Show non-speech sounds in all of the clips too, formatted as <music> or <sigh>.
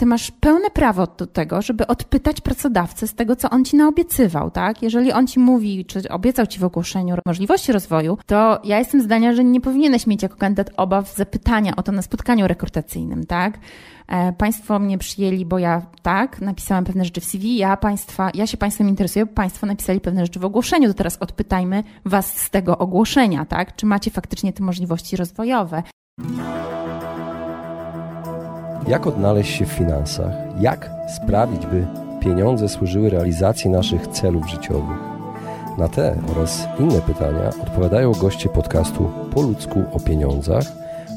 ty masz pełne prawo do tego, żeby odpytać pracodawcę z tego, co on ci naobiecywał, tak? Jeżeli on ci mówi, czy obiecał ci w ogłoszeniu możliwości rozwoju, to ja jestem zdania, że nie powinieneś mieć jako kandydat obaw zapytania o to na spotkaniu rekrutacyjnym, tak? E, państwo mnie przyjęli, bo ja tak, napisałam pewne rzeczy w CV, ja, państwa, ja się Państwem interesuję, bo Państwo napisali pewne rzeczy w ogłoszeniu, to teraz odpytajmy Was z tego ogłoszenia, tak? Czy macie faktycznie te możliwości rozwojowe? Jak odnaleźć się w finansach? Jak sprawić, by pieniądze służyły realizacji naszych celów życiowych? Na te oraz inne pytania odpowiadają goście podcastu Po ludzku o pieniądzach,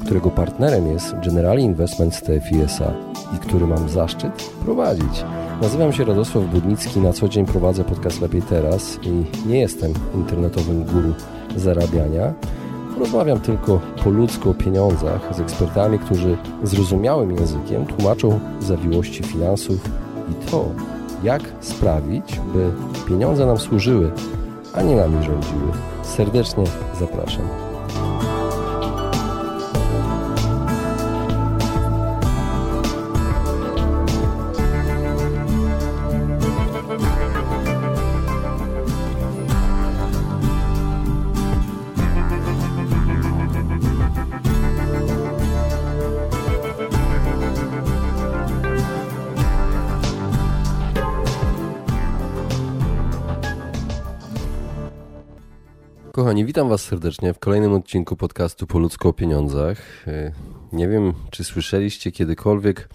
którego partnerem jest General Investment TFISA i który mam zaszczyt prowadzić. Nazywam się Radosław Budnicki, na co dzień prowadzę podcast Lepiej Teraz i nie jestem internetowym guru zarabiania, Rozmawiam tylko po ludzku o pieniądzach z ekspertami, którzy zrozumiałym językiem tłumaczą zawiłości finansów i to, jak sprawić, by pieniądze nam służyły, a nie nami rządziły. Serdecznie zapraszam. Kochani, witam Was serdecznie w kolejnym odcinku podcastu Po ludzko o pieniądzach. E, nie wiem, czy słyszeliście kiedykolwiek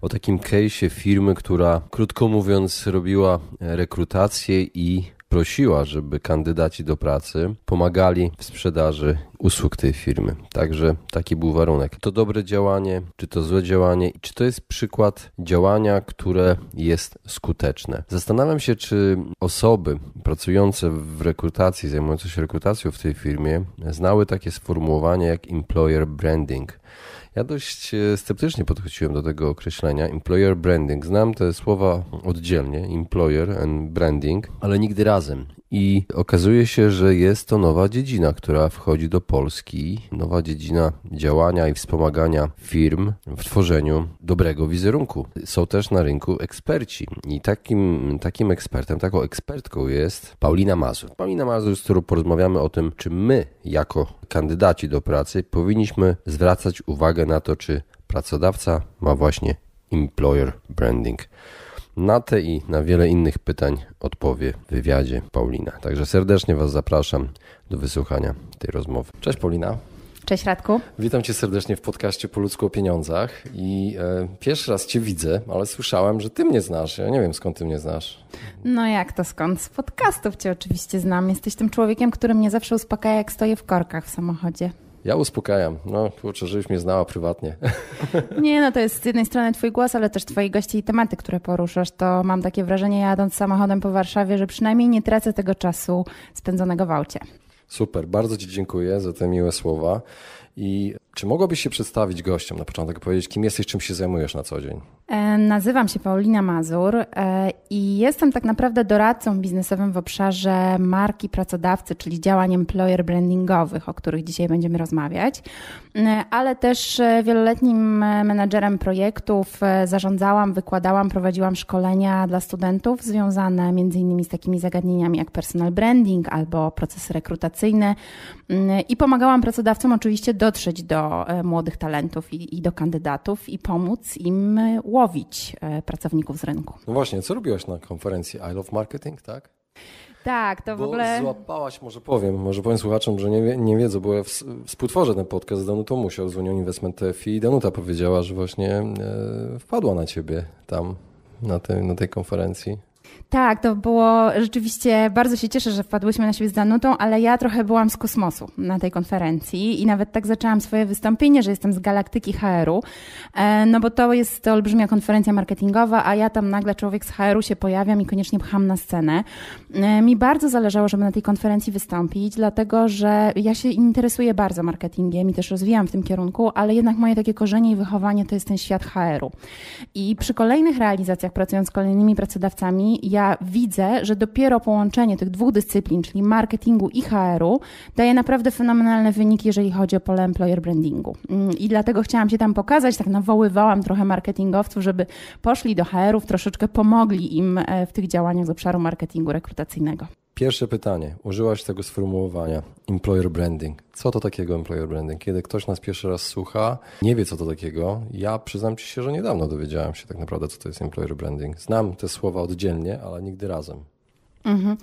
o takim case'ie firmy, która krótko mówiąc robiła rekrutację i prosiła, żeby kandydaci do pracy pomagali w sprzedaży usług tej firmy. Także taki był warunek. To dobre działanie, czy to złe działanie i czy to jest przykład działania, które jest skuteczne. Zastanawiam się, czy osoby pracujące w rekrutacji, zajmujące się rekrutacją w tej firmie, znały takie sformułowanie jak employer branding. Ja dość e, sceptycznie podchodziłem do tego określenia. Employer branding. Znam te słowa oddzielnie, employer and branding, ale nigdy razem. I okazuje się, że jest to nowa dziedzina, która wchodzi do Polski. Nowa dziedzina działania i wspomagania firm w tworzeniu dobrego wizerunku. Są też na rynku eksperci. I takim, takim ekspertem, taką ekspertką jest Paulina Mazur. Paulina Mazur, z którą porozmawiamy o tym, czy my, jako kandydaci do pracy, powinniśmy zwracać uwagę na to, czy pracodawca ma właśnie employer branding. Na te i na wiele innych pytań odpowie w wywiadzie Paulina. Także serdecznie Was zapraszam do wysłuchania tej rozmowy. Cześć Paulina. Cześć Radku. Witam Cię serdecznie w podcaście Po ludzku o pieniądzach i e, pierwszy raz Cię widzę, ale słyszałem, że Ty mnie znasz. Ja nie wiem skąd Ty mnie znasz. No jak to skąd? Z podcastów Cię oczywiście znam. Jesteś tym człowiekiem, który mnie zawsze uspokaja, jak stoję w korkach w samochodzie. Ja uspokajam. No kurczę, żebyś mnie znała prywatnie. <laughs> Nie, no to jest z jednej strony twój głos, ale też twoi goście i tematy, które poruszasz. To mam takie wrażenie jadąc samochodem po Warszawie, że przynajmniej nie tracę tego czasu spędzonego w aucie. Super, bardzo Ci dziękuję za te miłe słowa. I czy mogłabyś się przedstawić gościom na początek, powiedzieć, kim jesteś, czym się zajmujesz na co dzień? E, nazywam się Paulina Mazur e, i jestem tak naprawdę doradcą biznesowym w obszarze marki pracodawcy, czyli działań employer brandingowych, o których dzisiaj będziemy rozmawiać, e, ale też wieloletnim menadżerem projektów zarządzałam, wykładałam, prowadziłam szkolenia dla studentów związane innymi z takimi zagadnieniami jak personal branding albo procesy rekrutacyjne i pomagałam pracodawcom oczywiście dotrzeć do E, młodych talentów i, i do kandydatów i pomóc im e, łowić e, pracowników z rynku. No właśnie, co robiłaś na konferencji I Love Marketing, tak? Tak, to bo w ogóle. Złapałaś, może powiem, może powiem słuchaczom, że nie, nie wiedzą, bo ja współtworzę ten podcast z Danutą Musiał z Unią Investment TFI i Danuta powiedziała, że właśnie wpadła na ciebie tam na, tej, na tej konferencji. Tak, to było rzeczywiście, bardzo się cieszę, że wpadłyśmy na siebie z Danutą, ale ja trochę byłam z kosmosu na tej konferencji i nawet tak zaczęłam swoje wystąpienie, że jestem z galaktyki HR-u, e, no bo to jest olbrzymia konferencja marketingowa, a ja tam nagle człowiek z HR-u się pojawiam i koniecznie pcham na scenę. E, mi bardzo zależało, żeby na tej konferencji wystąpić, dlatego że ja się interesuję bardzo marketingiem i też rozwijam w tym kierunku, ale jednak moje takie korzenie i wychowanie to jest ten świat HR-u. I przy kolejnych realizacjach, pracując z kolejnymi pracodawcami, ja widzę, że dopiero połączenie tych dwóch dyscyplin, czyli marketingu i HR-u, daje naprawdę fenomenalne wyniki, jeżeli chodzi o pole employer brandingu. Mm, I dlatego chciałam się tam pokazać, tak nawoływałam trochę marketingowców, żeby poszli do HR-ów, troszeczkę pomogli im e, w tych działaniach z obszaru marketingu rekrutacyjnego. Pierwsze pytanie. Użyłaś tego sformułowania employer branding. Co to takiego employer branding? Kiedy ktoś nas pierwszy raz słucha, nie wie co to takiego, ja przyznam ci się, że niedawno dowiedziałem się tak naprawdę, co to jest employer branding. Znam te słowa oddzielnie, ale nigdy razem. Mhm.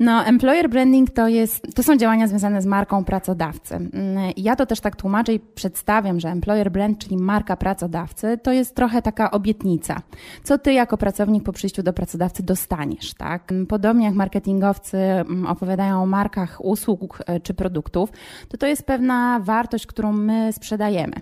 No, employer branding to, jest, to są działania związane z marką pracodawcy. Mm, ja to też tak tłumaczę i przedstawiam, że employer brand, czyli marka pracodawcy, to jest trochę taka obietnica. Co ty jako pracownik po przyjściu do pracodawcy dostaniesz, tak? Podobnie jak marketingowcy mm, opowiadają o markach usług e, czy produktów, to to jest pewna wartość, którą my sprzedajemy.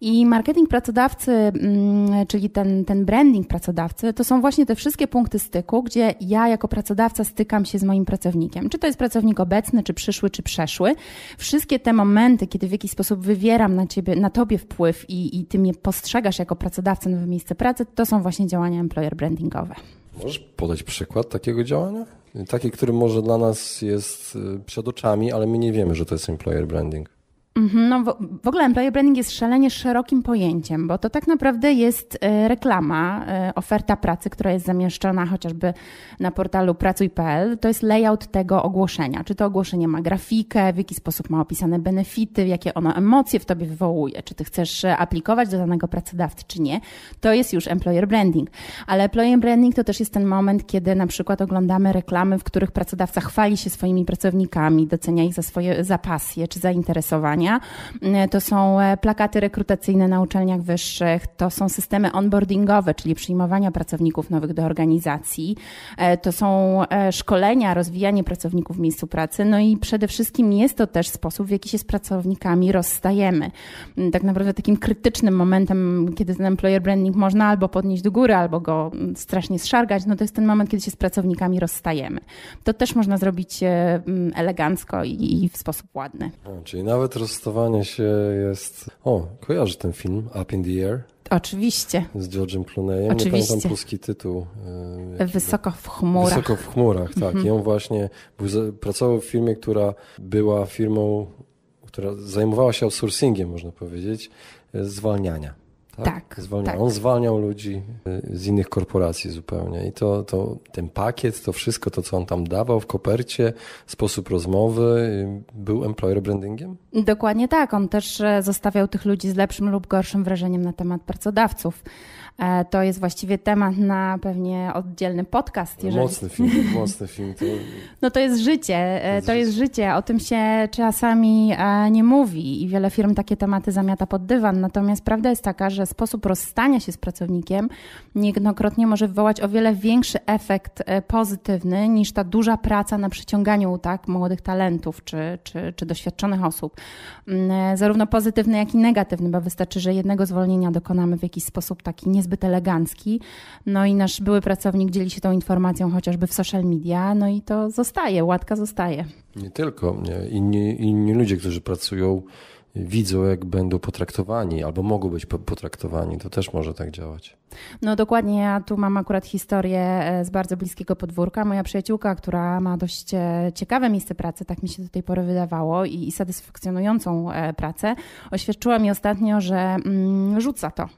I marketing pracodawcy, mm, czyli ten, ten branding pracodawcy, to są właśnie te wszystkie punkty styku, gdzie ja jako pracodawca stykam się z moim pracownikiem. Czy to jest pracownik obecny, czy przyszły, czy przeszły. Wszystkie te momenty, kiedy w jakiś sposób wywieram na, ciebie, na tobie wpływ i, i ty mnie postrzegasz jako pracodawcę nowe miejsce pracy, to są właśnie działania employer brandingowe. Możesz podać przykład takiego działania? Taki, który może dla nas jest y, przed oczami, ale my nie wiemy, że to jest employer branding. Mhm, no w ogóle employer branding jest szalenie szerokim pojęciem, bo to tak naprawdę jest e, reklama, e, oferta pracy, która jest zamieszczona chociażby na portalu pracuj.pl. To jest layout tego ogłoszenia. Czy to ogłoszenie ma grafikę, w jaki sposób ma opisane benefity, jakie ono emocje w tobie wywołuje, czy ty chcesz e, aplikować do danego pracodawcy, czy nie. To jest już employer branding. Ale employer branding to też jest ten moment, kiedy na przykład oglądamy reklamy, w których pracodawca chwali się swoimi pracownikami, docenia ich za swoje za pasje czy zainteresowanie E, to są e, plakaty rekrutacyjne na uczelniach wyższych, to są systemy onboardingowe, czyli przyjmowania pracowników nowych do organizacji, e, to są szkolenia, rozwijanie pracowników w miejscu pracy, no i przede wszystkim jest to też sposób, w jaki się z pracownikami rozstajemy. Mm, tak naprawdę takim krytycznym momentem, kiedy ten employer branding można albo podnieść do góry, albo go mm, strasznie zszargać, no to jest ten moment, kiedy się z pracownikami rozstajemy. To też można zrobić mm, elegancko i, w sposób ładny. Czyli nawet roz rozstawanie się jest... O, kojarzy ten film Up in the Air? Oczywiście. Z George'em Clooneyem. Oczywiście. Nie pamiętam polski tytuł. E, Wysoko w chmurach. Wysoko w chmurach, tak. Mhm. I on właśnie był, pracował w firmie, która była firmą, która zajmowała się outsourcingiem, można powiedzieć, e, zwalniania. Tak, tak, tak, On zwalniał ludzi y, z innych korporacji zupełnie. I to, to, ten pakiet, to wszystko, to co on tam dawał w kopercie, sposób rozmowy, y, był employer brandingiem? Dokładnie tak. On też e, zostawiał tych ludzi z lepszym lub gorszym wrażeniem na temat pracodawców. E, to jest właściwie temat na pewnie oddzielny podcast. Jeżeli... Mocny film, mocny film. To... <laughs> No to jest życie, e, to jest życie. O tym się czasami e, nie mówi i wiele firm takie tematy zamiata pod dywan. Natomiast prawda jest taka, że sposób rozstania się z pracownikiem niejednokrotnie może wywołać o wiele większy efekt pozytywny niż ta duża praca na przyciąganiu tak, młodych talentów czy, czy, czy doświadczonych osób. Mm, zarówno pozytywny, jak i negatywny, bo wystarczy, że jednego zwolnienia dokonamy w jakiś sposób taki nie niezbyt elegancki. No i nasz były pracownik dzieli się tą informacją chociażby w social media, no i to zostaje, łatka zostaje. Nie tylko, nie. Inni, inni ludzie, którzy pracują, widzą, jak będą potraktowani albo mogą być potraktowani. To też może tak działać. No dokładnie, ja tu mam akurat historię e, z bardzo bliskiego podwórka. Moja przyjaciółka, która ma dość e, ciekawe miejsce pracy, tak mi się do tej pory wydawało, i, i satysfakcjonującą e, pracę, oświadczyła mi ostatnio, że mm, rzuca to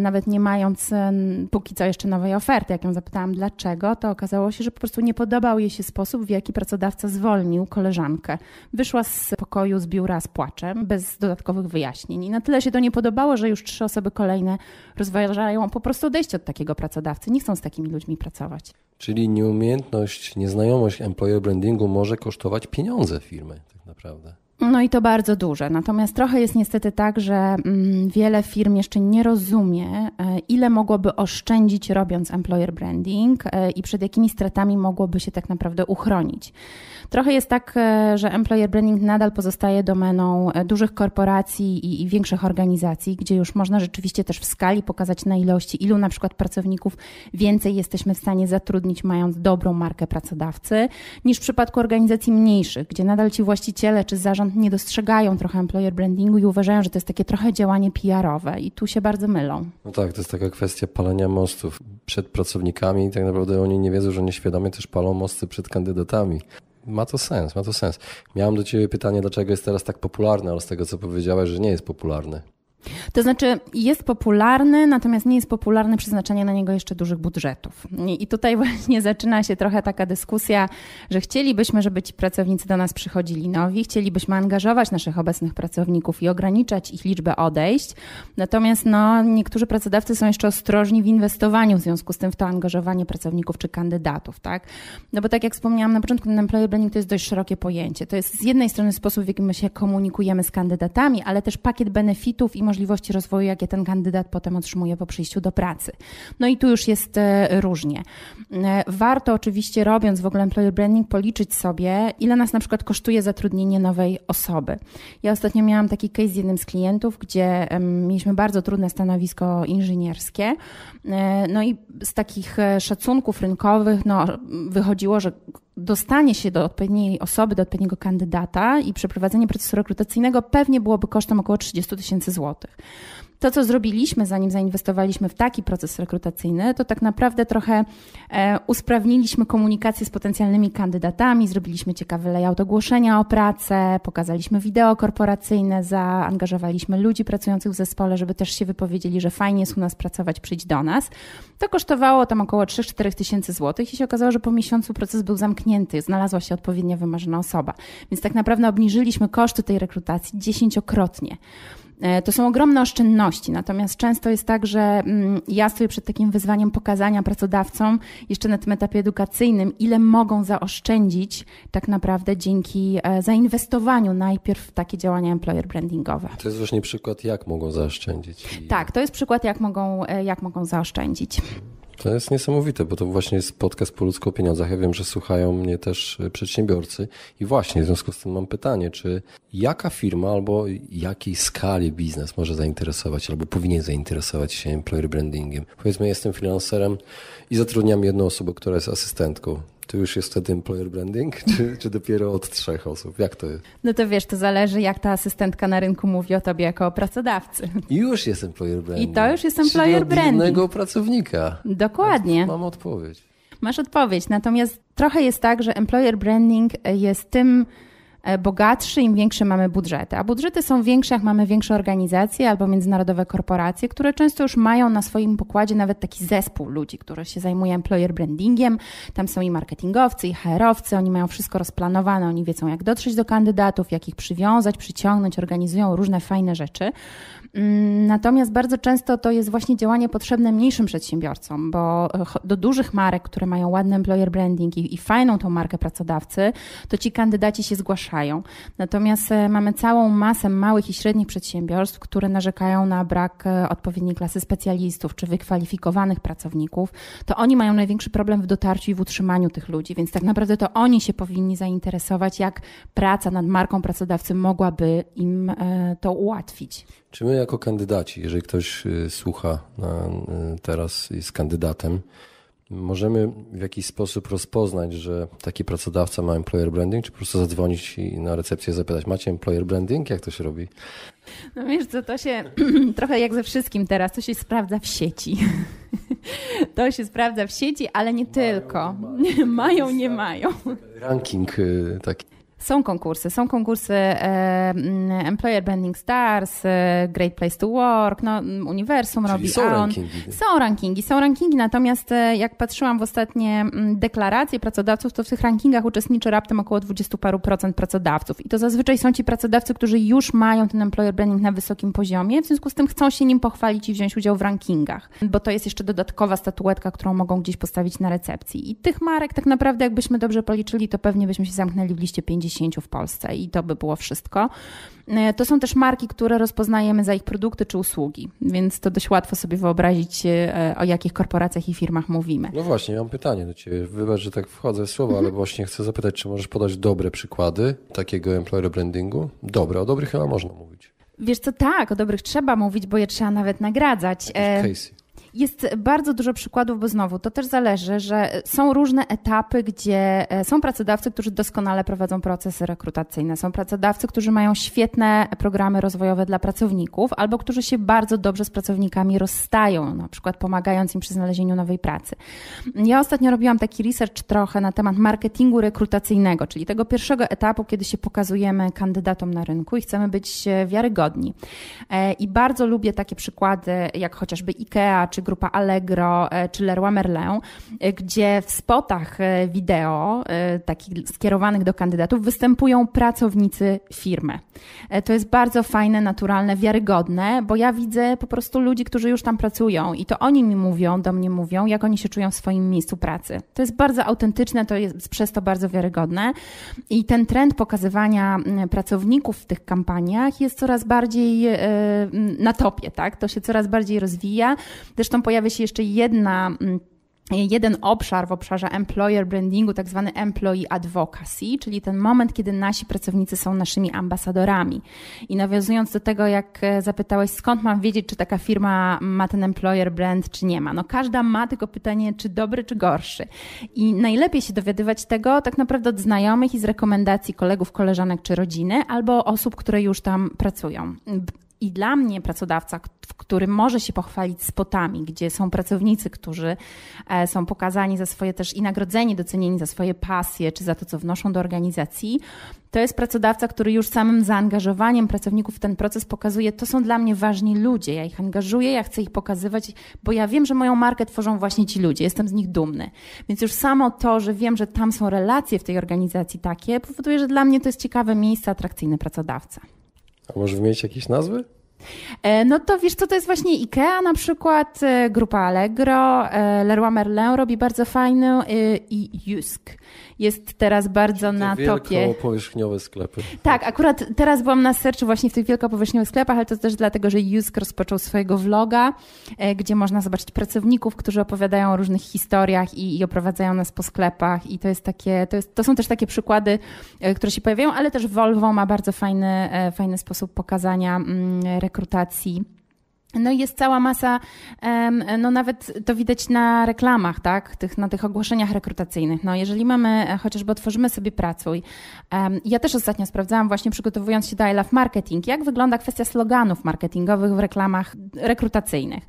nawet nie mając e, póki co jeszcze nowej oferty. Jak ją zapytałam dlaczego, to okazało się, że po prostu nie podobał jej się sposób, w jaki pracodawca zwolnił koleżankę. Wyszła z pokoju, z biura z płaczem, bez dodatkowych wyjaśnień. I na tyle się to nie podobało, że już trzy osoby kolejne rozważają po prostu odejście od takiego pracodawcy. Nie chcą z takimi ludźmi pracować. Czyli nieumiejętność, nieznajomość employer brandingu może kosztować pieniądze firmy tak naprawdę. No i to bardzo duże. Natomiast trochę jest niestety tak, że mm, wiele firm jeszcze nie rozumie, e, ile mogłoby oszczędzić robiąc employer branding e, i przed jakimi stratami mogłoby się tak naprawdę uchronić. Trochę jest tak, e, że employer branding nadal pozostaje domeną dużych korporacji i, i większych organizacji, gdzie już można rzeczywiście też w skali pokazać na ilości, ilu na przykład pracowników więcej jesteśmy w stanie zatrudnić, mając dobrą markę pracodawcy, niż w przypadku organizacji mniejszych, gdzie nadal ci właściciele czy zarząd nie dostrzegają trochę employer brandingu i uważają, że to jest takie trochę działanie PR-owe i tu się bardzo mylą. No tak, to jest taka kwestia palenia mostów. przed pracownikami i tak naprawdę oni nie wiedzą, że nieświadomie też palą mosty przed kandydatami. Ma to sens, ma to sens. Miałem do Ciebie pytanie, dlaczego jest teraz tak popularne, ale z tego co powiedziałeś, że nie jest popularne. To znaczy jest popularny, natomiast nie jest popularne przeznaczenie na niego jeszcze dużych budżetów. I tutaj <laughs> właśnie zaczyna się trochę taka dyskusja, że chcielibyśmy, żeby ci pracownicy do nas przychodzili nowi, chcielibyśmy angażować naszych obecnych pracowników i ograniczać ich liczbę odejść. Natomiast no, niektórzy pracodawcy są jeszcze ostrożni w inwestowaniu w związku z tym w to angażowanie pracowników czy kandydatów, tak? No bo tak jak wspomniałam na początku, ten employer branding to jest dość szerokie pojęcie. To jest z jednej strony sposób, w jaki my się komunikujemy z kandydatami, ale też pakiet benefitów i możliwości rozwoju, jakie ten kandydat potem otrzymuje po przyjściu do pracy. No i tu już jest e, różnie. E, warto oczywiście robiąc w ogóle employer branding policzyć sobie, ile nas na przykład kosztuje zatrudnienie nowej osoby. Ja ostatnio miałam taki case z jednym z klientów, gdzie mieliśmy bardzo trudne stanowisko inżynierskie. E, no i z takich szacunków rynkowych no, wychodziło, że dostanie się do odpowiedniej osoby, do odpowiedniego kandydata i przeprowadzenie procesu rekrutacyjnego pewnie byłoby kosztem około 30 tysięcy złotych. To, co zrobiliśmy, zanim zainwestowaliśmy w taki proces rekrutacyjny, to tak naprawdę trochę e, usprawniliśmy komunikację z potencjalnymi kandydatami, zrobiliśmy ciekawy layout ogłoszenia o pracę, pokazaliśmy wideo korporacyjne, zaangażowaliśmy ludzi pracujących w zespole, żeby też się wypowiedzieli, że fajnie jest u nas pracować, przyjdź do nas. To kosztowało tam około 3-4 tysięcy złotych i się okazało, że po miesiącu proces był zamknięty, znalazła się odpowiednia wymarzona osoba. Więc tak naprawdę obniżyliśmy koszty tej rekrutacji dziesięciokrotnie. E, to są ogromne oszczędności, natomiast często jest tak, że mm, ja stoję przed takim wyzwaniem pokazania pracodawcom jeszcze na tym etapie edukacyjnym, ile mogą zaoszczędzić tak naprawdę dzięki e, zainwestowaniu najpierw w takie działania employer brandingowe. To jest właśnie przykład, jak mogą zaoszczędzić. Tak, to jest przykład, jak mogą, e, jak mogą zaoszczędzić. To jest niesamowite, bo to właśnie jest podcast po ludzko o pieniądzach. Ja wiem, że słuchają mnie też e, przedsiębiorcy i właśnie w związku z tym mam pytanie, czy jaka firma albo jakiej skali biznes może zainteresować albo powinien zainteresować się employer brandingiem? Powiedzmy, jestem freelancerem i zatrudniam jedną osobę, która jest asystentką to już jest wtedy employer branding, <laughs> czy, czy dopiero od trzech osób? Jak to jest? No to wiesz, to zależy jak ta asystentka na rynku mówi o tobie jako o pracodawcy. I już jest employer branding. I to już jest employer Czyli branding. jednego pracownika. Dokładnie. Mam odpowiedź. Masz odpowiedź. Natomiast trochę jest tak, że employer branding jest tym bogatszy, im większe mamy budżety. A budżety są większe, jak mamy większe organizacje albo międzynarodowe korporacje, które często już mają na swoim pokładzie nawet taki zespół ludzi, który się zajmuje employer brandingiem. Tam są i marketingowcy, i HR-owcy, oni mają wszystko rozplanowane, oni wiedzą, jak dotrzeć do kandydatów, jak ich przywiązać, przyciągnąć, organizują różne fajne rzeczy. Mm, natomiast bardzo często to jest właśnie działanie potrzebne mniejszym przedsiębiorcom, bo do dużych marek, które mają ładny employer branding i, i fajną tą markę pracodawcy, to ci kandydaci się zgłaszają. Natomiast e, mamy całą masę małych i średnich przedsiębiorstw, które narzekają na brak e, odpowiedniej klasy specjalistów czy wykwalifikowanych pracowników. To oni mają największy problem w dotarciu i w utrzymaniu tych ludzi, więc tak naprawdę to oni się powinni zainteresować, jak praca nad marką pracodawcy mogłaby im e, to ułatwić. Czy my jako kandydaci, jeżeli ktoś y, słucha y, teraz jest kandydatem, możemy w jakiś sposób rozpoznać, że taki pracodawca ma employer branding, czy po prostu zadzwonić i na recepcję zapytać, macie employer branding? Jak to się robi? No wiesz co, to się <clears throat> trochę jak ze wszystkim teraz, to się sprawdza w sieci. <laughs> To się sprawdza w sieci, ale nie mają, tylko. Mają. <laughs> mają, nie mają. Ranking y, taki. Są konkursy, są konkursy e, mm, Employer Branding Stars, e, Great Place to Work, no, Uniwersum Czyli robi są rankingi. Są rankingi, są rankingi, natomiast e, jak patrzyłam w ostatnie mm, deklaracje pracodawców, to w tych rankingach uczestniczy raptem około 20 paru procent pracodawców. I to zazwyczaj są ci pracodawcy, którzy już mają ten Employer Branding na wysokim poziomie, w związku z tym chcą się nim pochwalić i wziąć udział w rankingach, bo to jest jeszcze dodatkowa statuetka, którą mogą gdzieś postawić na recepcji. I tych marek tak naprawdę, jakbyśmy dobrze policzyli, to pewnie byśmy się zamknęli w liście 50 w Polsce i to by było wszystko. E, to są też marki, które rozpoznajemy za ich produkty czy usługi, więc to dość łatwo sobie wyobrazić, e, o jakich korporacjach i firmach mówimy. No właśnie, mam pytanie do Ciebie. Wybacz, że tak wchodzę w słowo, ale mhm. właśnie chcę zapytać, czy możesz podać dobre przykłady takiego employer brandingu? Dobre, o dobrych chyba można mówić. Wiesz co, tak, o dobrych trzeba mówić, bo je trzeba nawet nagradzać. Casey. Jest bardzo dużo przykładów, bo znowu to też zależy, że są różne etapy, gdzie e, są pracodawcy, którzy doskonale prowadzą procesy rekrutacyjne, są pracodawcy, którzy mają świetne programy rozwojowe dla pracowników, albo którzy się bardzo dobrze z pracownikami rozstają, na przykład pomagając im przy znalezieniu nowej pracy. Ja ostatnio robiłam taki research trochę na temat marketingu rekrutacyjnego, czyli tego pierwszego etapu, kiedy się pokazujemy kandydatom na rynku i chcemy być e, wiarygodni. E, I bardzo lubię takie przykłady, jak chociażby IKEA, czy grupa Allegro, e, czy Leroy Merlin, gdzie w spotach wideo, takich skierowanych do kandydatów, występują pracownicy firmy. To jest bardzo fajne, naturalne, wiarygodne, bo ja widzę po prostu ludzi, którzy już tam pracują i to oni mi mówią, do mnie mówią, jak oni się czują w swoim miejscu pracy. To jest bardzo autentyczne, to jest przez to bardzo wiarygodne i ten trend pokazywania mm, pracowników w tych kampaniach jest coraz bardziej e, na topie, tak? To się coraz bardziej rozwija. Zresztą pojawia się jeszcze jedna mm, jeden obszar w obszarze employer brandingu, tak zwany employee advocacy, czyli ten moment, kiedy nasi pracownicy są naszymi ambasadorami. I nawiązując do tego, jak e, zapytałeś, skąd mam wiedzieć, czy taka firma ma ten employer brand, czy nie ma. No każda ma, tylko pytanie, czy dobry, czy gorszy. I najlepiej się dowiadywać tego tak naprawdę od znajomych i z rekomendacji kolegów, koleżanek czy rodziny, albo osób, które już tam pracują. I dla mnie pracodawca, który może się pochwalić spotami, gdzie są pracownicy, którzy e, są pokazani za swoje też i nagrodzeni, docenieni za swoje pasje, czy za to, co wnoszą do organizacji, to jest pracodawca, który już samym zaangażowaniem pracowników w ten proces pokazuje, to są dla mnie ważni ludzie, ja ich angażuję, ja chcę ich pokazywać, bo ja wiem, że moją markę tworzą właśnie ci ludzie, jestem z nich dumny. Więc już samo to, że wiem, że tam są relacje w tej organizacji takie, powoduje, że dla mnie to jest ciekawe miejsce, atrakcyjny pracodawca. A może jakieś nazwy? E, no to wiesz co, to jest właśnie IKEA na przykład, e, grupa Allegro, e, Leroy Merlin robi bardzo fajny i Jusk jest teraz bardzo na topie. Wielkopowierzchniowe sklepy. Tak, akurat teraz byłam na sercu właśnie w tych wielkopowierzchniowych sklepach, ale to też dlatego, że Jusk rozpoczął swojego vloga, gdzie można zobaczyć pracowników, którzy opowiadają o różnych historiach i, i oprowadzają nas po sklepach i to jest takie, to, jest, to są też takie przykłady, które się pojawiają, ale też Volvo ma bardzo fajny, fajny sposób pokazania mm, rekrutacji. No i jest cała masa, no nawet to widać na reklamach, tak, tych, na tych ogłoszeniach rekrutacyjnych. No jeżeli mamy, e, chociażby otworzymy sobie Pracuj. Ja też ostatnio sprawdzałam właśnie przygotowując się do I Love Marketing, jak wygląda kwestia sloganów marketingowych w reklamach rekrutacyjnych.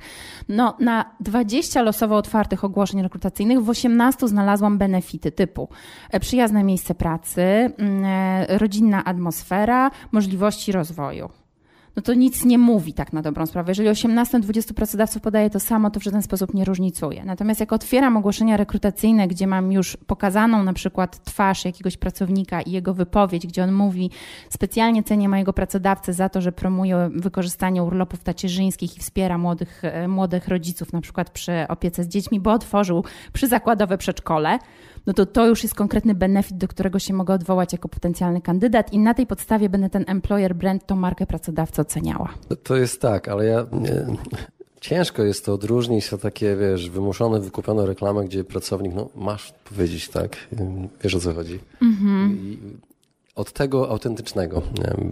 No na 20 losowo otwartych ogłoszeń rekrutacyjnych w 18 znalazłam benefity typu e, przyjazne miejsce pracy, e, rodzinna atmosfera, możliwości rozwoju no to nic nie mówi tak na dobrą sprawę. Jeżeli 18-20 pracodawców podaje to samo, to w żaden sposób nie różnicuje. Natomiast jak otwieram ogłoszenia rekrutacyjne, gdzie mam już pokazaną na przykład twarz jakiegoś pracownika i jego wypowiedź, gdzie on mówi specjalnie cenię mojego pracodawcę za to, że promuje wykorzystanie urlopów tacierzyńskich i wspiera młodych, e, młodych rodziców na przykład przy opiece z dziećmi, bo otworzył przyzakładowe przedszkole, no to to już jest konkretny benefit, do którego się mogę odwołać jako potencjalny kandydat i na tej podstawie będę ten employer brand, tą markę pracodawcy oceniała. To jest tak, ale ja... Ciężko jest to odróżnić od takie, wiesz, wymuszone, wykupione reklamy, gdzie pracownik, no masz powiedzieć tak, wiesz o co chodzi. Mhm od tego autentycznego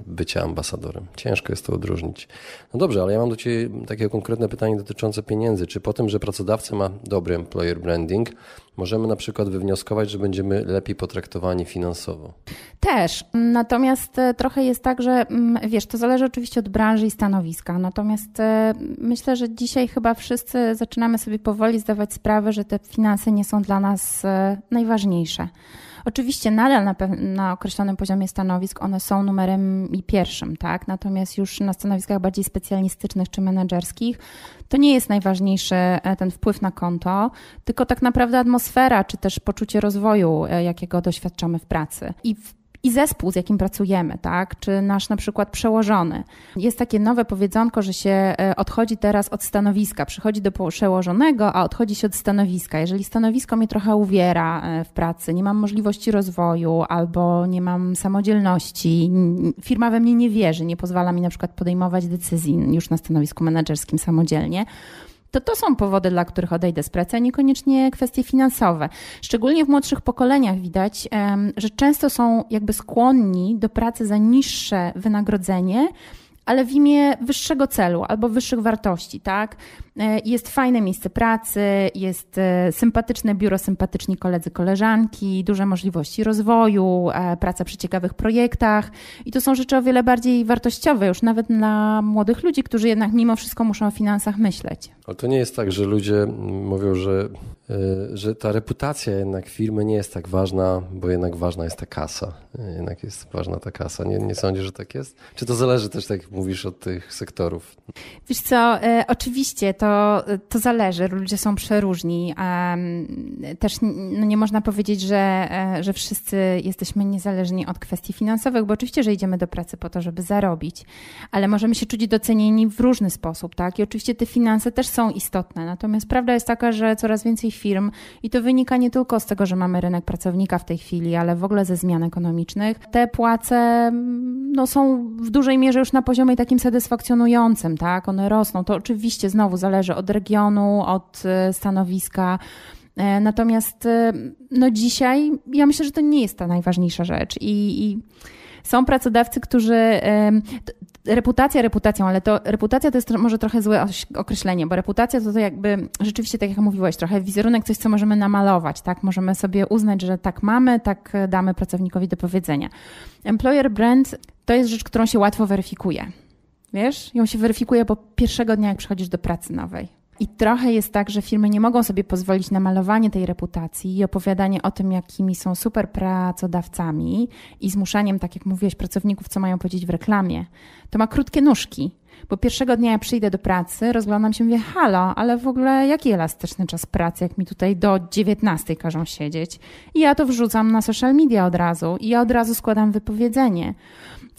bycia ambasadorem. Ciężko jest to odróżnić. No dobrze, ale ja mam do Ciebie takie konkretne pytanie dotyczące pieniędzy. Czy po tym, że pracodawca ma dobry employer branding, możemy na przykład wywnioskować, że będziemy lepiej potraktowani finansowo? Też. Natomiast e, trochę jest tak, że mm, wiesz, to zależy oczywiście od branży i stanowiska. Natomiast e, myślę, że dzisiaj chyba wszyscy zaczynamy sobie powoli zdawać sprawę, że te finanse nie są dla nas e, najważniejsze. Oczywiście nadal na, na określonym poziomie stanowisk one są numerem i pierwszym, tak? Natomiast już na stanowiskach bardziej specjalistycznych czy menedżerskich to nie jest najważniejszy e, ten wpływ na konto, tylko tak naprawdę atmosfera czy też poczucie rozwoju, e, jakiego doświadczamy w pracy. I w i zespół, z jakim pracujemy, tak? Czy nasz na przykład przełożony. Jest takie nowe powiedzonko, że się e, odchodzi teraz od stanowiska, przychodzi do przełożonego, a odchodzi się od stanowiska. Jeżeli stanowisko mnie trochę uwiera e, w pracy, nie mam możliwości rozwoju albo nie mam samodzielności, firma we mnie nie wierzy, nie pozwala mi na przykład podejmować decyzji już na stanowisku menedżerskim samodzielnie, to to są powody, dla których odejdę z pracy, a niekoniecznie kwestie finansowe. Szczególnie w młodszych pokoleniach widać, że często są jakby skłonni do pracy za niższe wynagrodzenie, ale w imię wyższego celu albo wyższych wartości, tak? E, jest fajne miejsce pracy, jest e, sympatyczne biuro, sympatyczni koledzy, koleżanki, duże możliwości rozwoju, e, praca przy ciekawych projektach i to są rzeczy o wiele bardziej wartościowe już nawet dla młodych ludzi, którzy jednak mimo wszystko muszą o finansach myśleć. Ale to nie jest tak, że ludzie mówią, że, że ta reputacja jednak firmy nie jest tak ważna, bo jednak ważna jest ta kasa. Jednak jest ważna ta kasa. Nie, nie sądzisz, że tak jest? Czy to zależy też, tak jak mówisz, od tych sektorów? Wiesz co, oczywiście to, to zależy, ludzie są przeróżni. Też no nie można powiedzieć, że, e, że wszyscy jesteśmy niezależni od kwestii finansowych, bo oczywiście, że idziemy do pracy po to, żeby zarobić, ale możemy się czuć docenieni w różny sposób, tak? I oczywiście te finanse też są istotne. Natomiast prawda jest taka, że coraz więcej firm, i to wynika nie tylko z tego, że mamy rynek pracownika w tej chwili, ale w ogóle ze zmian ekonomicznych, te płace no, są w dużej mierze już na poziomie takim satysfakcjonującym, tak? One rosną. To oczywiście znowu zależy od regionu, od e, stanowiska. E, natomiast e, no dzisiaj ja myślę, że to nie jest ta najważniejsza rzecz i, i są pracodawcy, którzy reputacja reputacją, ale to reputacja to jest może trochę złe określenie, bo reputacja to, to jakby rzeczywiście, tak jak mówiłeś, trochę wizerunek, coś, co możemy namalować, tak? Możemy sobie uznać, że tak mamy, tak damy pracownikowi do powiedzenia. Employer brand to jest rzecz, którą się łatwo weryfikuje. Wiesz, ją się weryfikuje po pierwszego dnia, jak przychodzisz do pracy nowej. I trochę jest tak, że firmy nie mogą sobie pozwolić na malowanie tej reputacji i opowiadanie o tym, jakimi są super pracodawcami i zmuszaniem, tak jak mówiłeś, pracowników, co mają powiedzieć w reklamie. To ma krótkie nóżki. Bo pierwszego dnia ja przyjdę do pracy, rozglądam się mówię, halo, ale w ogóle jaki elastyczny czas pracy, jak mi tutaj do 19 każą siedzieć. I ja to wrzucam na social media od razu i ja od razu składam wypowiedzenie.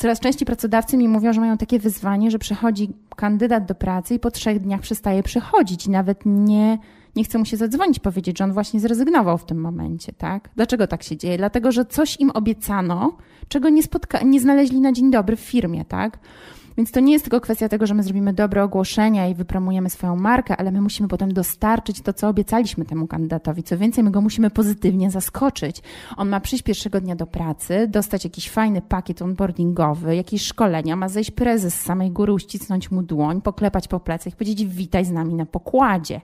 Coraz częściej pracodawcy mi mówią, że mają takie wyzwanie, że przychodzi kandydat do pracy i po trzech dniach przestaje przychodzić i nawet nie, nie chce mu się zadzwonić, powiedzieć, że on właśnie zrezygnował w tym momencie, tak? Dlaczego tak się dzieje? Dlatego, że coś im obiecano, czego nie, spotka- nie znaleźli na dzień dobry w firmie, tak? Więc to nie jest tylko kwestia tego, że my zrobimy dobre ogłoszenia i wypromujemy swoją markę, ale my musimy potem dostarczyć to, co obiecaliśmy temu kandydatowi. Co więcej, my go musimy pozytywnie zaskoczyć. On ma przyjść pierwszego dnia do pracy, dostać jakiś fajny pakiet onboardingowy, jakieś szkolenia, ma zejść prezes z samej góry, uścisnąć mu dłoń, poklepać po plecach i powiedzieć witaj z nami na pokładzie.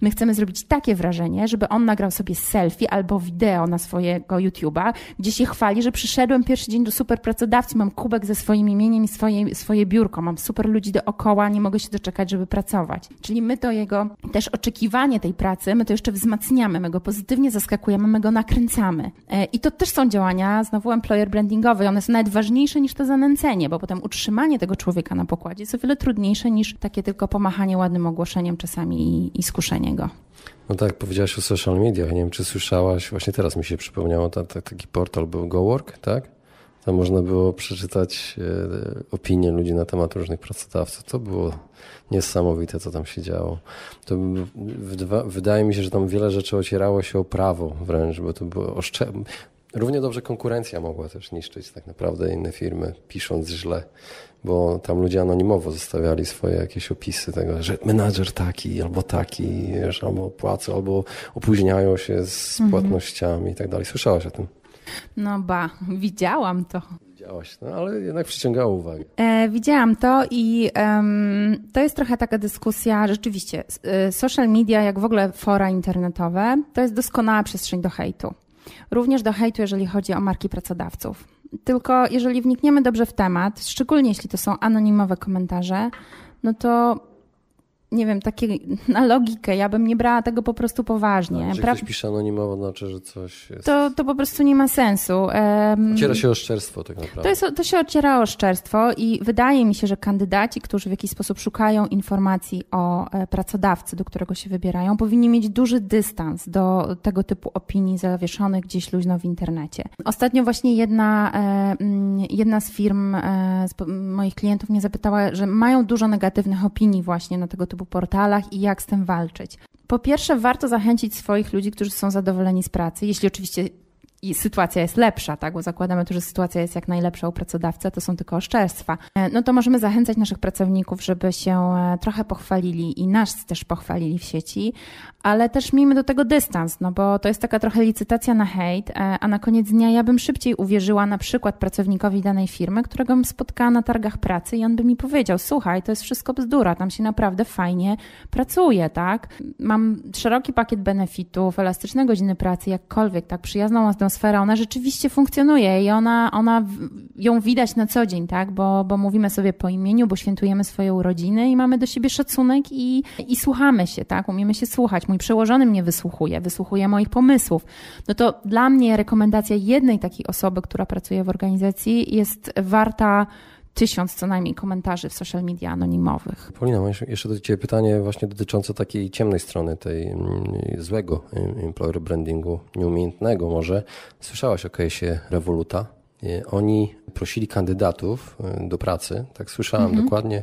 My chcemy zrobić takie wrażenie, żeby on nagrał sobie selfie albo wideo na swojego YouTube'a, gdzie się chwali, że przyszedłem pierwszy dzień do super pracodawcy, mam kubek ze swoim imieniem i swoje, swoje biurko, mam super ludzi dookoła, nie mogę się doczekać, żeby pracować. Czyli my to jego też oczekiwanie tej pracy, my to jeszcze wzmacniamy, my go pozytywnie zaskakujemy, my go nakręcamy. E, I to też są działania znowu employer brandingowe, one są nawet ważniejsze niż to zanęcenie, bo potem utrzymanie tego człowieka na pokładzie jest o wiele trudniejsze niż takie tylko pomachanie ładnym ogłoszeniem czasami i, i niego. No tak, powiedziałaś o social mediach. Nie wiem, czy słyszałaś, właśnie teraz mi się przypomniało, ta, ta, taki portal był GoWork, tak? Tam można było przeczytać e, opinie ludzi na temat różnych pracodawców. To było niesamowite, co tam się działo. To wydaje mi się, że tam wiele rzeczy ocierało się o prawo wręcz, bo to było oszcze... Równie dobrze konkurencja mogła też niszczyć tak naprawdę inne firmy, pisząc źle bo tam ludzie anonimowo zostawiali swoje jakieś opisy tego, że menadżer taki, albo taki, wiesz, albo płacą, albo opóźniają się z mhm. płatnościami i tak dalej. Słyszałaś o tym? No ba, widziałam to. Widziałaś, no ale jednak przyciągało uwagę. E, widziałam to i um, to jest trochę taka dyskusja, rzeczywiście, e, social media, jak w ogóle fora internetowe, to jest doskonała przestrzeń do hejtu. Również do hejtu, jeżeli chodzi o marki pracodawców. Tylko jeżeli wnikniemy dobrze w temat, szczególnie jeśli to są anonimowe komentarze, no to nie wiem, takie na logikę, ja bym nie brała tego po prostu poważnie. Jeżeli ktoś pisze anonimowo, znaczy, że coś jest... To, to po prostu nie ma sensu. Ociera się o szczerstwo tak naprawdę. To, jest, to się ociera o szczerstwo i wydaje mi się, że kandydaci, którzy w jakiś sposób szukają informacji o e, pracodawcy, do którego się wybierają, powinni mieć duży dystans do tego typu opinii zawieszonych gdzieś luźno w internecie. Ostatnio właśnie jedna, e, mm, jedna z firm e, z moich klientów mnie zapytała, że mają dużo negatywnych opinii właśnie na tego typu portalach i jak z tym walczyć. Po pierwsze, warto zachęcić swoich ludzi, którzy są zadowoleni z pracy, jeśli oczywiście i sytuacja jest lepsza, tak? bo zakładamy że sytuacja jest jak najlepsza u pracodawcy, to są tylko oszczerstwa, e, no to możemy zachęcać naszych pracowników, żeby się e, trochę pochwalili i nas też pochwalili w sieci, ale też miejmy do tego dystans, no bo to jest taka trochę licytacja na hejt, e, a na koniec dnia ja bym szybciej uwierzyła na przykład pracownikowi danej firmy, którego bym spotkała na targach pracy i on by mi powiedział, słuchaj, to jest wszystko bzdura, tam się naprawdę fajnie pracuje, tak? Mam szeroki pakiet benefitów, elastyczne godziny pracy, jakkolwiek, tak, przyjazną atmosferę, ona rzeczywiście funkcjonuje i ona, ona ją widać na co dzień, tak? Bo, bo mówimy sobie po imieniu, bo świętujemy swoje urodziny i mamy do siebie szacunek i, i słuchamy się, tak? Umiemy się słuchać. Mój przełożony mnie wysłuchuje, wysłuchuje moich pomysłów. No to dla mnie rekomendacja jednej takiej osoby, która pracuje w organizacji jest warta tysiąc co najmniej komentarzy w social media anonimowych. Paulina, mam jeszcze do Ciebie pytanie właśnie dotyczące takiej ciemnej strony, tej mm, złego employer brandingu, nieumiejętnego może. Słyszałaś o case'ie Revoluta? Oni prosili kandydatów e, do pracy, tak słyszałem mhm. dokładnie,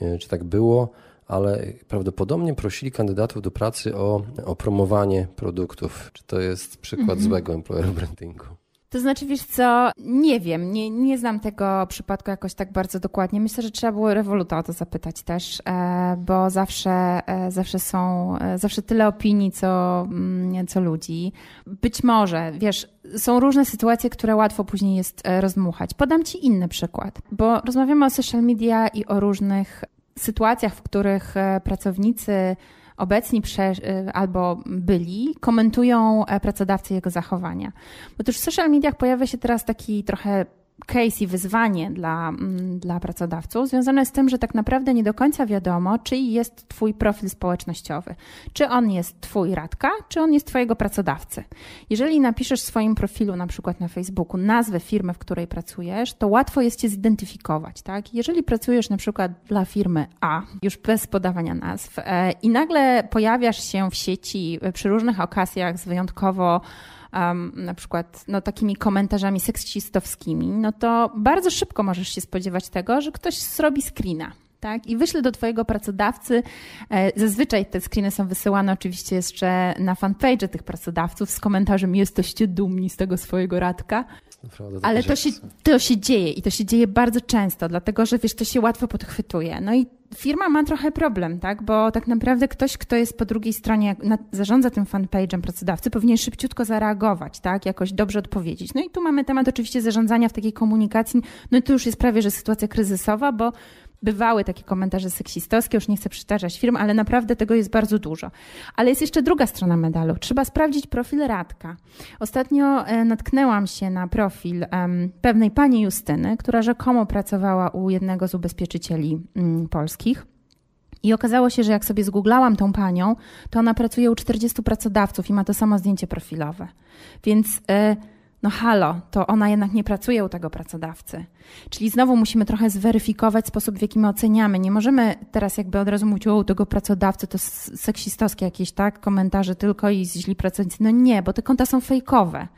e, czy tak było, ale prawdopodobnie prosili kandydatów do pracy o, o promowanie produktów. Czy to jest przykład mhm. złego employer brandingu? To znaczy, wiesz co, nie wiem, nie, nie znam tego przypadku jakoś tak bardzo dokładnie. Myślę, że trzeba było rewoluta o to zapytać też, e, bo zawsze, e, zawsze są, e, zawsze tyle opinii, co, mm, co ludzi. Być może, wiesz, są różne sytuacje, które łatwo później jest rozmuchać. Podam Ci inny przykład, bo rozmawiamy o social media i o różnych sytuacjach, w których pracownicy obecni prze, y, albo byli, komentują e, pracodawcy jego zachowania. Bo też w social mediach pojawia się teraz taki trochę case i wyzwanie dla, mm, dla pracodawców związane z tym, że tak naprawdę nie do końca wiadomo, czy jest Twój profil społecznościowy. Czy on jest Twój radka, czy on jest Twojego pracodawcy. Jeżeli napiszesz w swoim profilu, na przykład na Facebooku, nazwę firmy, w której pracujesz, to łatwo jest Cię zidentyfikować. Tak? Jeżeli pracujesz na przykład dla firmy A, już bez podawania nazw, e, i nagle pojawiasz się w sieci przy różnych okazjach z wyjątkowo um, na przykład no, takimi komentarzami seksistowskimi, no to bardzo szybko możesz się spodziewać tego, że ktoś zrobi screena. Tak? I wyślę do Twojego pracodawcy. E, zazwyczaj te screeny są wysyłane oczywiście jeszcze na fanpage tych pracodawców z komentarzem jesteście dumni z tego swojego radka. Naprawdę, Ale to się, to się dzieje i to się dzieje bardzo często, dlatego że wiesz, to się łatwo podchwytuje. No i firma ma trochę problem, tak? Bo tak naprawdę ktoś, kto jest po drugiej stronie, zarządza tym fanpage'em pracodawcy, powinien szybciutko zareagować, tak? Jakoś dobrze odpowiedzieć. No i tu mamy temat oczywiście zarządzania w takiej komunikacji. No i to już jest prawie, że sytuacja kryzysowa, bo bywały takie komentarze seksistowskie, już nie chcę przytaczać firm, ale naprawdę tego jest bardzo dużo. Ale jest jeszcze druga strona medalu. Trzeba sprawdzić profil Radka. Ostatnio e, natknęłam się na profil pewnej pani Justyny, która rzekomo pracowała u jednego z ubezpieczycieli um, polskich. I okazało się, że jak sobie zgooglałam tą panią, to ona pracuje u 40 pracodawców i ma to samo zdjęcie profilowe. Więc... Y no halo, to ona jednak nie pracuje u tego pracodawcy. Czyli znowu musimy trochę zweryfikować sposób, w jaki my oceniamy. Nie możemy teraz jakby od razu mówić, o, tego pracodawcy to seksistowskie jakieś, tak, komentarze tylko i źli pracownicy. No nie, bo te konta są fejkowe.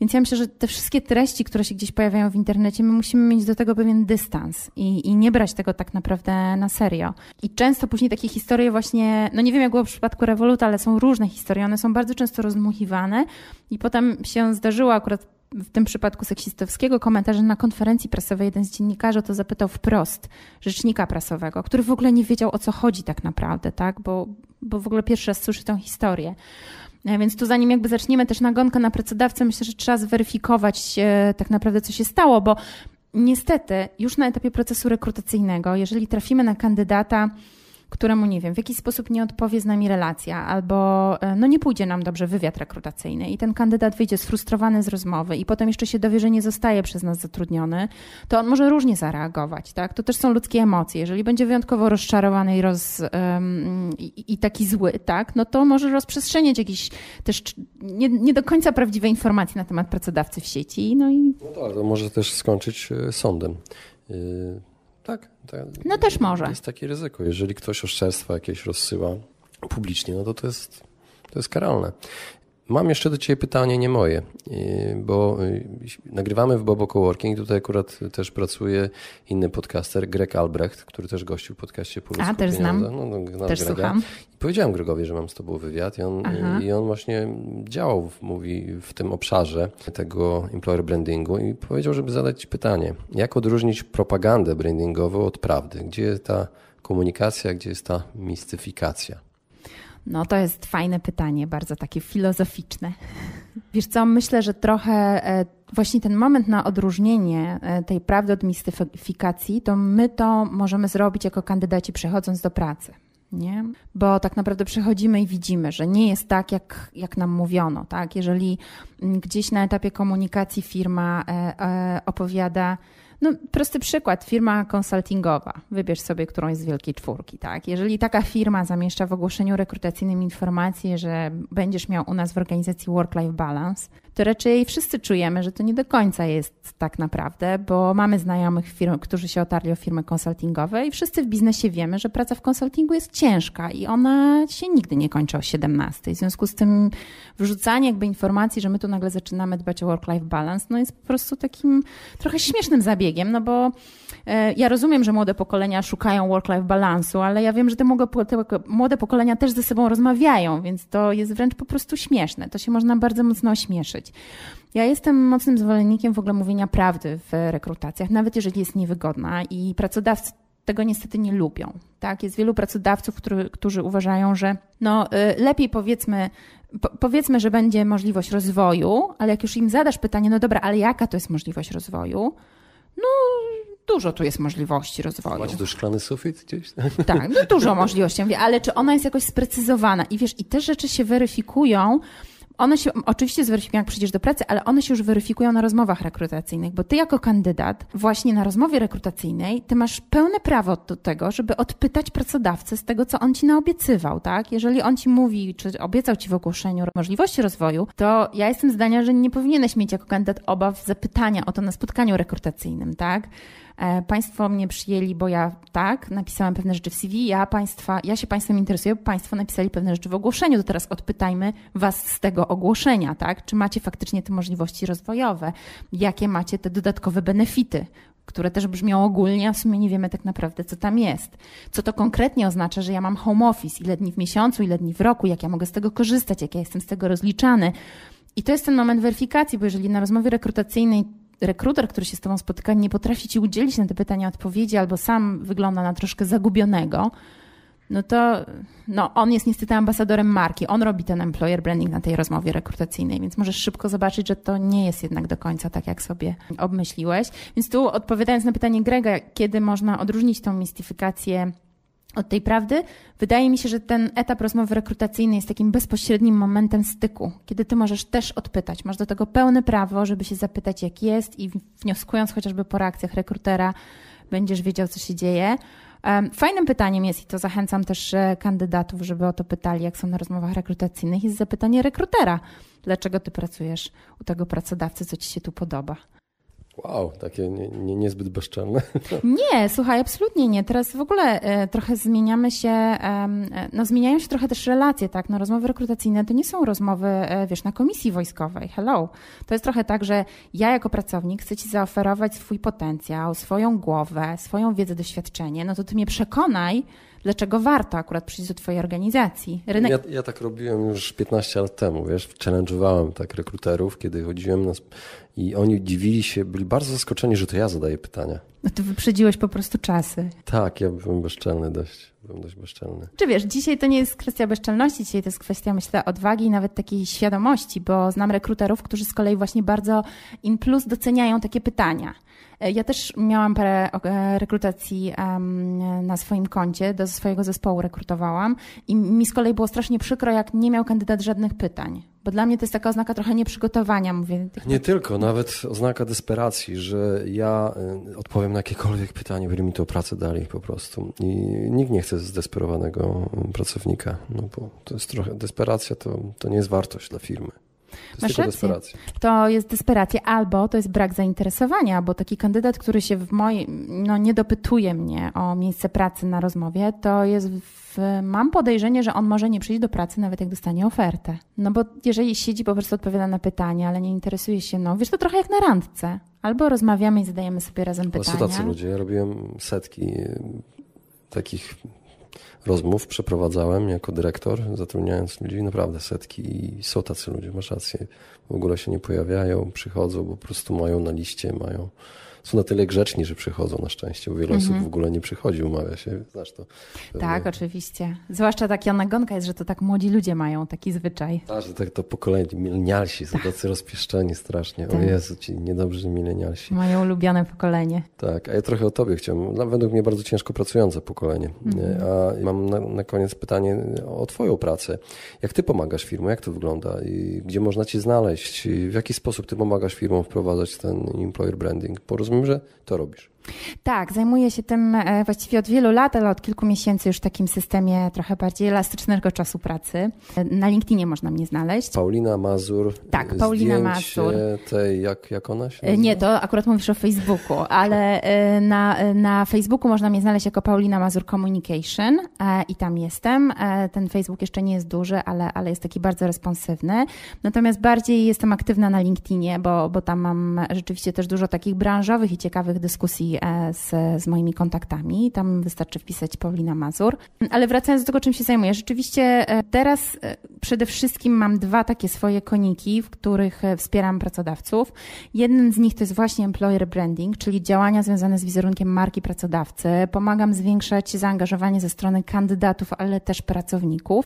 Więc ja myślę, że te wszystkie treści, które się gdzieś pojawiają w internecie, my musimy mieć do tego pewien dystans i, i nie brać tego tak naprawdę na serio. I często później takie historie właśnie, no nie wiem jak było w przypadku Revoluta, ale są różne historie, one są bardzo często rozmuchiwane i potem się zdarzyło akurat w tym przypadku seksistowskiego komentarza na konferencji prasowej jeden z dziennikarzy to zapytał wprost rzecznika prasowego, który w ogóle nie wiedział o co chodzi tak naprawdę, tak? Bo, bo w ogóle pierwszy raz słyszy tę historię. E, więc tu zanim jakby zaczniemy też nagonkę na pracodawcę, myślę, że trzeba zweryfikować e, tak naprawdę, co się stało, bo niestety już na etapie procesu rekrutacyjnego, jeżeli trafimy na kandydata, któremu, nie wiem, w jakiś sposób nie odpowie z nami relacja, albo e, no nie pójdzie nam dobrze wywiad rekrutacyjny i ten kandydat wyjdzie sfrustrowany z rozmowy i potem jeszcze się dowie, że nie zostaje przez nas zatrudniony, to on może różnie zareagować, tak? To też są ludzkie emocje. Jeżeli będzie wyjątkowo rozczarowany i, roz, um, i, i taki zły, tak? No to może rozprzestrzeniać jakieś też nie, nie do końca prawdziwe informacje na temat pracodawcy w sieci. No, i... no tak, to może też skończyć e, sądem. Y, tak, tak. No też może. Jest takie ryzyko. Jeżeli ktoś oszczerstwa jakieś rozsyła publicznie, no to to jest, to jest karalne. Mam jeszcze do Ciebie pytanie, nie moje, bo nagrywamy w Bobo Coworking, tutaj akurat też pracuje inny podcaster, Greg Albrecht, który też gościł w podcaście Polsku A, też znam. No, no, też Grega. słucham. I powiedziałem Gregowi, że mam z Tobą wywiad i on, i on właśnie działał, mówi, w tym obszarze tego employer brandingu i powiedział, żeby zadać Ci pytanie, jak odróżnić propagandę brandingową od prawdy? Gdzie jest ta komunikacja, gdzie jest ta mistyfikacja? No to jest fajne pytanie, bardzo takie filozoficzne. <laughs> Wiesz co, myślę, że trochę e, właśnie ten moment na odróżnienie e, tej prawdy od mistyfikacji, to my to możemy zrobić jako kandydaci przechodząc do pracy. Nie? Bo tak naprawdę przechodzimy i widzimy, że nie jest tak, jak, jak nam mówiono. Tak? Jeżeli mm, gdzieś na etapie komunikacji firma e, opowiada, no, prosty przykład, firma konsultingowa. Wybierz sobie którąś z wielkiej czwórki, tak? Jeżeli taka firma zamieszcza w ogłoszeniu rekrutacyjnym informację, że będziesz miał u nas w organizacji work-life balance, to raczej wszyscy czujemy, że to nie do końca jest tak naprawdę, bo mamy znajomych firm, którzy się otarli o firmy konsultingowe i wszyscy w biznesie wiemy, że praca w konsultingu jest ciężka i ona się nigdy nie kończy o 17. W związku z tym wrzucanie jakby informacji, że my tu nagle zaczynamy dbać o work-life balance, no jest po prostu takim trochę śmiesznym zabiegiem, no bo e, ja rozumiem, że młode pokolenia szukają work-life balansu, ale ja wiem, że te młode pokolenia też ze sobą rozmawiają, więc to jest wręcz po prostu śmieszne. To się można bardzo mocno ośmieszyć. Ja jestem mocnym zwolennikiem w ogóle mówienia prawdy w rekrutacjach, nawet jeżeli jest niewygodna i pracodawcy tego niestety nie lubią. Tak? Jest wielu pracodawców, który, którzy uważają, że no, y, lepiej powiedzmy, po, powiedzmy, że będzie możliwość rozwoju, ale jak już im zadasz pytanie, no dobra, ale jaka to jest możliwość rozwoju? No, dużo tu jest możliwości rozwoju. Macie tu szklany sufit gdzieś? Tak, no dużo możliwości. Mówię, ale czy ona jest jakoś sprecyzowana? I wiesz, i te rzeczy się weryfikują one się oczywiście zweryfikują, jak przyjdziesz do pracy, ale one się już weryfikują na rozmowach rekrutacyjnych, bo ty jako kandydat właśnie na rozmowie rekrutacyjnej, ty masz pełne prawo do tego, żeby odpytać pracodawcę z tego, co on ci naobiecywał, tak? Jeżeli on ci mówi, czy obiecał ci w ogłoszeniu możliwości rozwoju, to ja jestem zdania, że nie powinieneś mieć jako kandydat obaw zapytania o to na spotkaniu rekrutacyjnym, tak? E, państwo mnie przyjęli, bo ja tak, napisałam pewne rzeczy w CV, ja, państwa, ja się Państwem interesuję, bo Państwo napisali pewne rzeczy w ogłoszeniu, to teraz odpytajmy Was z tego ogłoszenia, tak? Czy macie faktycznie te możliwości rozwojowe? Jakie macie te dodatkowe benefity? które też brzmią ogólnie, a w sumie nie wiemy tak naprawdę, co tam jest. Co to konkretnie oznacza, że ja mam home office, ile dni w miesiącu, ile dni w roku, jak ja mogę z tego korzystać, jak ja jestem z tego rozliczany. I to jest ten moment weryfikacji, bo jeżeli na rozmowie rekrutacyjnej rekruter, który się z Tobą spotyka, nie potrafi Ci udzielić na te pytania odpowiedzi albo sam wygląda na troszkę zagubionego, no to no, on jest niestety ambasadorem marki. On robi ten employer branding na tej rozmowie rekrutacyjnej, więc możesz szybko zobaczyć, że to nie jest jednak do końca tak, jak sobie obmyśliłeś. Więc tu odpowiadając na pytanie Grega, kiedy można odróżnić tą mistyfikację od tej prawdy, wydaje mi się, że ten etap rozmowy rekrutacyjnej jest takim bezpośrednim momentem styku, kiedy ty możesz też odpytać. Masz do tego pełne prawo, żeby się zapytać, jak jest, i wnioskując chociażby po reakcjach rekrutera, będziesz wiedział, co się dzieje. Fajnym pytaniem jest, i to zachęcam też e, kandydatów, żeby o to pytali, jak są na rozmowach rekrutacyjnych, jest zapytanie rekrutera. Dlaczego ty pracujesz u tego pracodawcy, co ci się tu podoba? Wow, takie nie, nie, niezbyt bezczelne. <laughs> Nie, słuchaj, absolutnie nie. Teraz w ogóle e, trochę zmieniamy się, e, no zmieniają się trochę też relacje, tak? No rozmowy rekrutacyjne to nie są rozmowy, e, wiesz, na komisji wojskowej. Hello. To jest trochę tak, że ja jako pracownik chcę ci zaoferować swój potencjał, swoją głowę, swoją wiedzę, doświadczenie. No to ty mnie przekonaj, dlaczego warto akurat przyjść do Twojej organizacji. Rynek... Ja, ja, tak robiłem już 15 lat temu, wiesz, challenge'owałem tak rekruterów, kiedy chodziłem na... i oni dziwili się, byli bardzo zaskoczeni, że to ja zadaję pytania. No to wyprzedziłeś po prostu czasy. Tak, ja byłem bezczelny dość. Byłem dość bezczelny. Czy wiesz, dzisiaj to nie jest kwestia bezczelności, dzisiaj to jest kwestia, myślę, odwagi i nawet takiej świadomości, bo znam rekruterów, którzy z kolei właśnie bardzo in plus doceniają takie pytania. E, ja też miałam parę e, rekrutacji na swoim koncie, do swojego zespołu rekrutowałam i mi z kolei było strasznie przykro, jak nie miał kandydat żadnych pytań. Bo dla mnie to jest taka oznaka trochę nieprzygotowania, mówię. Nie tylko, nawet oznaka desperacji, że ja y, odpowiem na jakiekolwiek pytanie, by mi to pracę dali po prostu. I nikt nie chce zdesperowanego pracownika, no bo to jest trochę, desperacja to, to nie jest wartość dla firmy. To jest Masz desperacja. To jest desperacja albo to jest brak zainteresowania, bo taki kandydat, który się w mojej, no nie dopytuje mnie o miejsce pracy na rozmowie, to jest w, mam podejrzenie, że on może nie przyjść do pracy nawet jak dostanie ofertę. No bo jeżeli siedzi, po prostu odpowiada na pytania, ale nie interesuje się, no wiesz, to trochę jak na randce. Albo rozmawiamy i zadajemy sobie razem pytania. Ale są tacy ludzie. Ja robiłem setki takich rozmów przeprowadzałem jako dyrektor, zatrudniając ludzi, naprawdę setki i są tacy ludzie, masz rację, w ogóle się nie pojawiają, przychodzą, bo po prostu mają na liście, mają są na tyle grzeczni, że przychodzą na szczęście, bo wiele osób mhm. w ogóle nie przychodzi, umawia się, znasz to. Tak, oczywiście. Zwłaszcza taka nagonka jest, że to tak młodzi ludzie mają taki zwyczaj. Tak, że tak to pokolenie, milenialsi są tak. tacy rozpieszczeni strasznie. Tak. O Jezu, ci niedobrzy milenialsi. Moje ulubione pokolenie. Tak, a ja trochę o tobie chciałem. Według mnie bardzo ciężko pracujące pokolenie. Mhm. A mam na, na, koniec pytanie o twoją pracę. Jak ty pomagasz firmom? Jak to wygląda? I gdzie można cię znaleźć? W jaki sposób ty pomagasz firmom wprowadzać ten employer branding? Rozumiem, że to robisz. Tak, zajmuję się tym e, właściwie od wielu lat, ale od kilku miesięcy już w takim systemie trochę bardziej elastycznego czasu pracy. Na LinkedInie można mnie znaleźć. Paulina Mazur. Tak, Paulina Mazur. Tej, jak, jak ona się e, nazywa? Nie, to akurat mówisz o Facebooku, ale e, na, na Facebooku można mnie znaleźć jako Paulina Mazur Communication i tam jestem. Ten Facebook jeszcze nie jest duży, ale, ale jest taki bardzo responsywny. Natomiast bardziej jestem aktywna na LinkedInie, bo, bo tam mam rzeczywiście też dużo takich branżowych i ciekawych dyskusji E, z, z moimi kontaktami. Tam wystarczy wpisać Paulina Mazur. Ale wracając do tego, czym się zajmuję. Rzeczywiście e, teraz e, przede wszystkim mam dwa takie swoje koniki, w których wspieram pracodawców. Jeden z nich to jest właśnie employer branding, czyli działania związane z wizerunkiem marki pracodawcy. Pomagam zwiększać zaangażowanie ze strony kandydatów, ale też pracowników.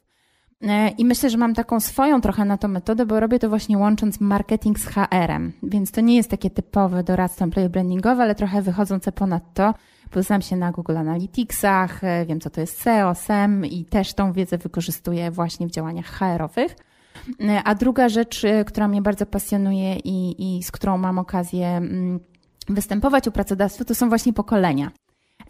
I myślę, że mam taką swoją trochę na to metodę, bo robię to właśnie łącząc marketing z HR-em. Więc to nie jest takie typowe doradztwo employee brandingowe, ale trochę wychodzące ponad to. Poznam się na Google Analyticsach, e, wiem co to jest SEO, SEM i też tą wiedzę wykorzystuję właśnie w działaniach HR-owych. E, a druga rzecz, e, która mnie bardzo pasjonuje i, i z którą mam okazję mm, występować u pracodawców, to są właśnie pokolenia.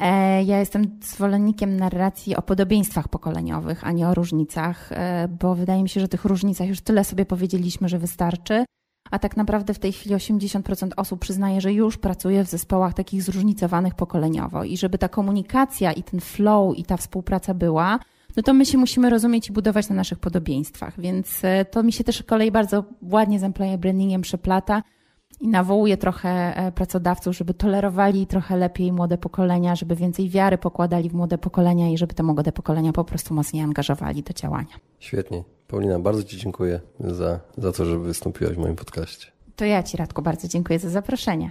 E, ja jestem zwolennikiem narracji o podobieństwach pokoleniowych, a nie o różnicach, e, bo wydaje mi się, że tych różnicach już tyle sobie powiedzieliśmy, że wystarczy. A tak naprawdę w tej chwili 80% osób przyznaje, że już pracuje w zespołach takich zróżnicowanych pokoleniowo i żeby ta komunikacja i ten flow i ta współpraca była, no to my się musimy rozumieć i budować na naszych podobieństwach. Więc e, to mi się też kolei bardzo ładnie z employer brandingiem przeplata, i nawołuje trochę e, pracodawców, żeby tolerowali trochę lepiej młode pokolenia, żeby więcej wiary pokładali w młode pokolenia i żeby te młode pokolenia po prostu mocniej angażowali do działania. Świetnie. Paulina, bardzo Ci dziękuję za, za to, że wystąpiłaś w moim podcaście. To ja Ci, Radku, bardzo dziękuję za zaproszenie.